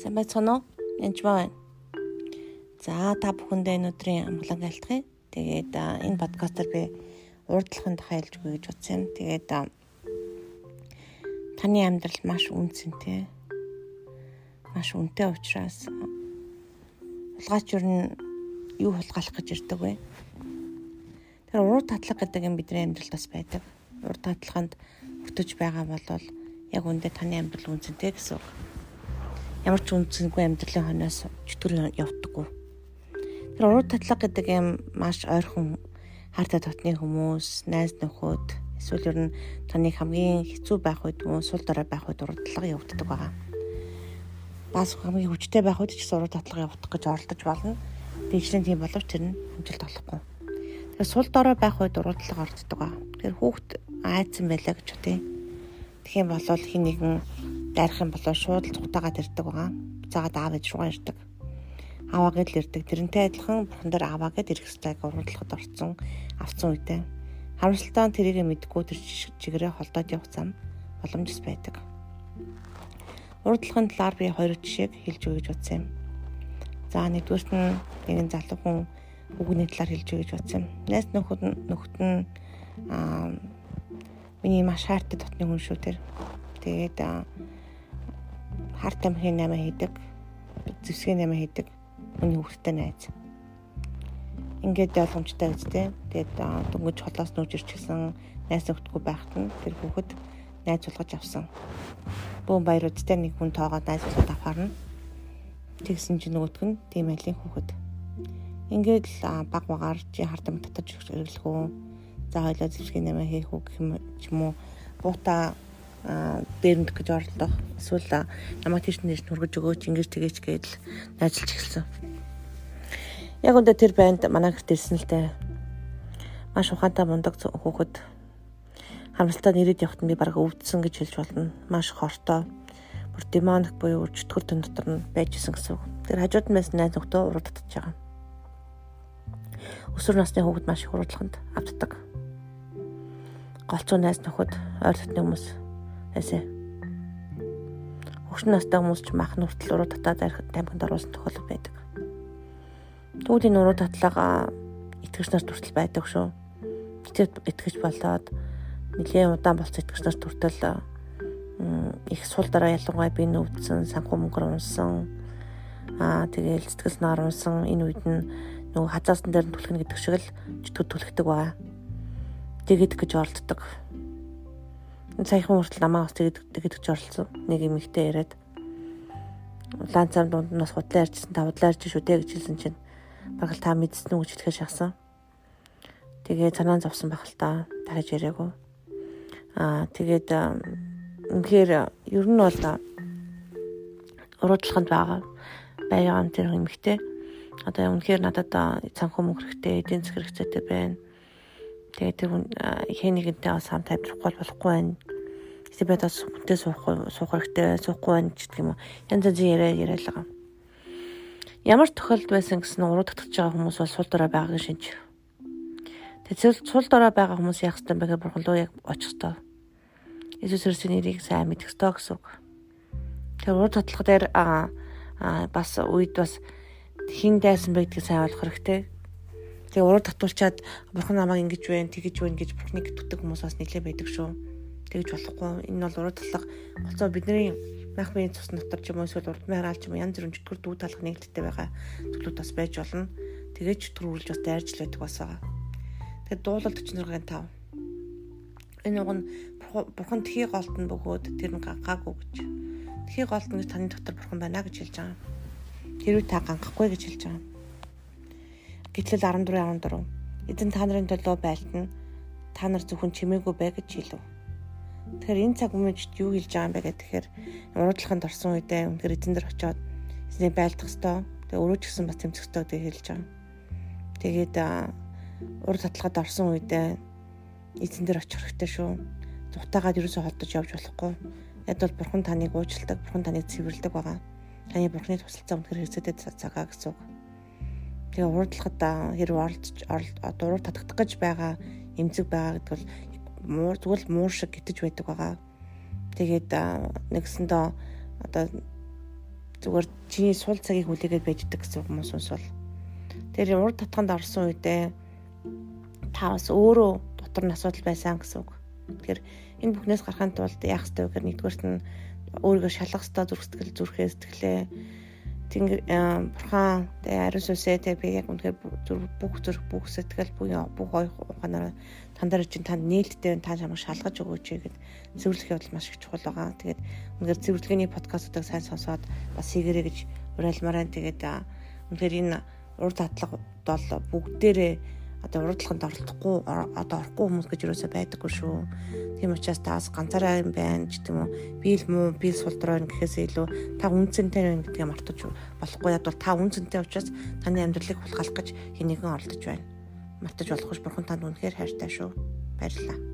Сайн байцгаана уу? Энд байна. За та бүхэндээ энэ өдрийн амглан айлтгая. Тэгээд энэ подкастаар би урдлахын дахиалж өгье гэж бодсон юм. Тэгээд таны амьдрал маш үнцэнтэй. Маш үнэтэй учраас хулгайч юу юу хулгайлах гэж ирдэг вэ? Тэр урд татлага гэдэг юм бидний амьдралд бас байдаг. Урд татлаганд бүтэж байгаа бол яг үндэ таны амьдрал үнцэнтэй гэсэн үг ямар ч үнцэнгүй амьдралын хойноос чөтгөр явдаггүй. Тэр уруу татлага гэдэг юм маш ойрхон харта дотны хүмүүс, найз нөхөд эсвэл ер нь таны хамгийн хэцүү байх үед мөн сул дорой байх үед уруу татлага явагддаг байгаа. Бас хамгийн хүчтэй байх үед ч гэсэн уруу татлага явуулах гэж оролдож болно. Дээжлэн тийм боловч тэр нь хэмжилт болохгүй. Тэгэхээр сул дорой байх үед уруу татлага орддог байгаа. Тэгэхээр хүүхд айцсан байлаа гэж үтэй. Тэгэх юм бол хин нэгэн дайрах юм бол шууд л цугтаагаад ирдэг байгаа. Цаагаад аав ээж руугаа ирдэг. Аваа гэдэл ирдэг. Тэрнтэй адилхан бурхан дээр аваа гэд ирэх стайг уралдахад орцсон авцсан үедээ харамсалтай тэрийг мэдгүй тэр чигээрээ холдоод явах зам боломжс байдаг. Урдлахын талаар би хоёр жишээг хэлж өгье гэж бодсон юм. За нэгдүгürt нь нэгэн залуу хүн үгний талаар хэлж өгье гэж бодсон юм. Найс нөхөд нөхөд нь аа миний маш шаардтай дотны хүн шүү тэр. Тэгээд харт амхийн 8 хийдэг. Зэвсгийн 8 хийдэг. Миний хүүхдтэй найз. Ингээд ойлгомжтой үстэй. Тэгээд дөнгөж холоос нүүж ирчихсэн найз өгтгөө байхад нь тэр хүүхэд найз болгож авсан. Бүүн баяруудтай нэг хүн тоогоод найз болгоод авахарна. Тэгсэн чинь нөгөөх нь тийм айлын хүүхэд. Ингээд л баг багаар чи хартам татаж ирлэх үү. За хоёлоо зэвсгийн 8 хийх үү гэх юм уу. Буута дээрэндэх гэж оролдох. Эсвэл намайг тийш нэрч хүргэж өгөөч ингэж тэгээч гэдэл найзалж эхэлсэн. Яг өндө тэр банд манай гэрт ирсэн л дээ. Маш ухаантай мундаг хүүхэд хамралтад ирээд явахт би бараг өвдсөн гэж хэлж болно. Маш хортой. Бүр демоник буюу чөтгөр төн дотор нь байжсэн гэсэн үг. Тэр хажууд нь байсан найз нөхдөө уруу татж байгаа. Өсвөр насны хүүхэд маш их уруудлаханд автдаг. Голцоо найз нөхөд ойр дотны хүмүүс Эсэ. Хөгшин настай хүмүүс ч мах нүртэл уруу татаад тамхинд оруулсан тохиолдол байдаг. Түүний уруу татлага итгэгч нарт хүртэл байдаг шүү. Гэтэл итгэж болоод нэлээд удаан болсон итгэгч нарт хүртэл их сул дараа ялангуяа би нөвдсөн, санхүү мөнгөр унсан. Аа тэгээл сэтгэл нар унсан энэ үед нь нөгөө хазаасан дээр нь түлхэнэ гэдэг шиг л чөтгөр түлхдэг байгаа. Тэгээд гэж оролддог саяхан хүртэл намаа бас тэгэд тэгэж оролцсон. Нэг эмэгтэй яриад ланцам дунд нь бас худлаа ярьжсэн, тавдлаа ярьж шүү дээ гэж хэлсэн чинь баг л та мэдсэн үү гэж итгэж шахсан. Тэгээ цанаан зовсон байх л та дахиж яриаггүй. Аа тэгээд үнэхээр ер нь бол уруудлаханд байгаа байгаа юм тэр эмэгтэй. Одоо үнэхээр надад цанхуу мөнгө хэрэгтэй, эдийн засаг хэрэгцээтэй байна Тэгээд тэр хээ нэгэнтэй бас хамт амьдрахгүй болохгүй байна. Эсвэл би одоо хүнтэй суухгүй суух хэрэгтэй суухгүй байна гэдэг юм уу. Янз янзын яриа яриад байгаа. Ямар тохиолдол байсан гэсэн уруу татгаж байгаа хүмүүс бол сул дорой байгааг шинж. Тэгээд сул дорой байгаа хүмүүс яах ёстой бэ гэхээр бурхан руу яг очих ёстой. Иесус Христосийн нэрийг сайн мэдэх ёстой гэсэн үг. Тэр уруу татлах дээр а бас үед бас хин дайсан бэ гэдгийг сайн ойлгох хэрэгтэй Тэгээ уруу татуулчаад бурхан намайг ингэж байна, тэгэж байна гэж бурхныг түтдэг хүмүүс бас нэлээд байдаг шүү. Тэгэж болохгүй. Энэ бол уруу татлах болцоо бидний мах биеийн цус дотор ч юм уу эсвэл урд маягаар ч юм янз бүрийн чөтгөр дүү талах нэгдэлтэй байгаа төлөвт бас байж болно. Тэгэж төрүүлж бас дайрч л байдаг бас байгаа. Тэгээд дуулалт 46-ын 5. Энэ уг нь бурхан тхий голд нь бөгөөд тэр нь гагаагүй гэж. Тхий голд нь таны дотор бурхан байна гэж хэлж байгаа. Хэрвээ та ганхахгүй гэж хэлж байгаа. Гэтэл 14 14 эзэн та нарын төлөө байлтна. Та нар зөвхөн чимээгүй бай гэж хэлв. Тэгэхээр энэ цаг үеид юу хэлж байгаа юм бэ гэхээр уруудлаханд орсон үедээ үнэхээр эзэн дээр очиод эзний байлдах ёстой. Тэгээ өөрөө ч гэсэн бас тэмцэх ёстой гэж хэлж байгаа. Тэгээд ур татлагад орсон үедээ эзэн дээр очих хэрэгтэй шүү. Зутаагаад ерөөсөө холдож явж болохгүй. Яг бол бурхан таныг уужладаг, бурхан таныг цэвэрлдэг байгаа. Таны бурханы тусалцаа үнэхээр хэрэгцээтэй цагаа гэсэн үг. Тэгээ урдлахад хэрэг оролцож дуруу татагдах гэж байгаа эмзэг байгаа гэдэг бол муур зүгээр муур шиг гитэж байдаг байгаа. Тэгээд нэгсэндээ одоо зүгээр чиний сул цагийг хүлээгээд байждаг гэсэн хүмүүс бол тэр урд татханд орсон үедээ та бас өөрөө дотор нь асуудал байсан гэсэн үг. Тэгэхээр энэ бүхнээс гарахын тулд яах ёстой вэ гэхээр нэгдүгээрт нь өөрийгөө шалгах ёстой зүрх сэтгэл зүрхээ сэтгэлээ Тэнгэр бурхан тэ ариун сүнсээ тэ би яг үнэхээр бүх зүрх бүх сэтгэл бүх бүх ухаанаараа тандараа чинь танд нээлттэй та чамайг шалгаж өгөөч гэд зөвлөх явдал маш их чухал байгаа. Тэгээд үнэхээр зөвлөгөөний подкастуудыг сайн сонсоод бас хийгэрэй гэж уриалмаар байна. Тэгээд үнэхээр энэ урд татлага бол бүгдээрээ одоо урдлаганд оролцохгүй одоо орохгүй хүмүүс гэж юусоо байдаггүй шүү. Тийм учраас таас ганцаараа юм байна ч гэдэм үү. Би л муу, би сулдраа гэхээсээ илүү та үнцэнтэй байна гэдгийг мартаж болохгүй. Яг бол та үнцэнтэй учраас таны амьдралыг хулгайлах гэж хэнийгэн оролдож байна. Мартаж болохгүй бурхан танд үнэхээр хайртай шүү. Баярлалаа.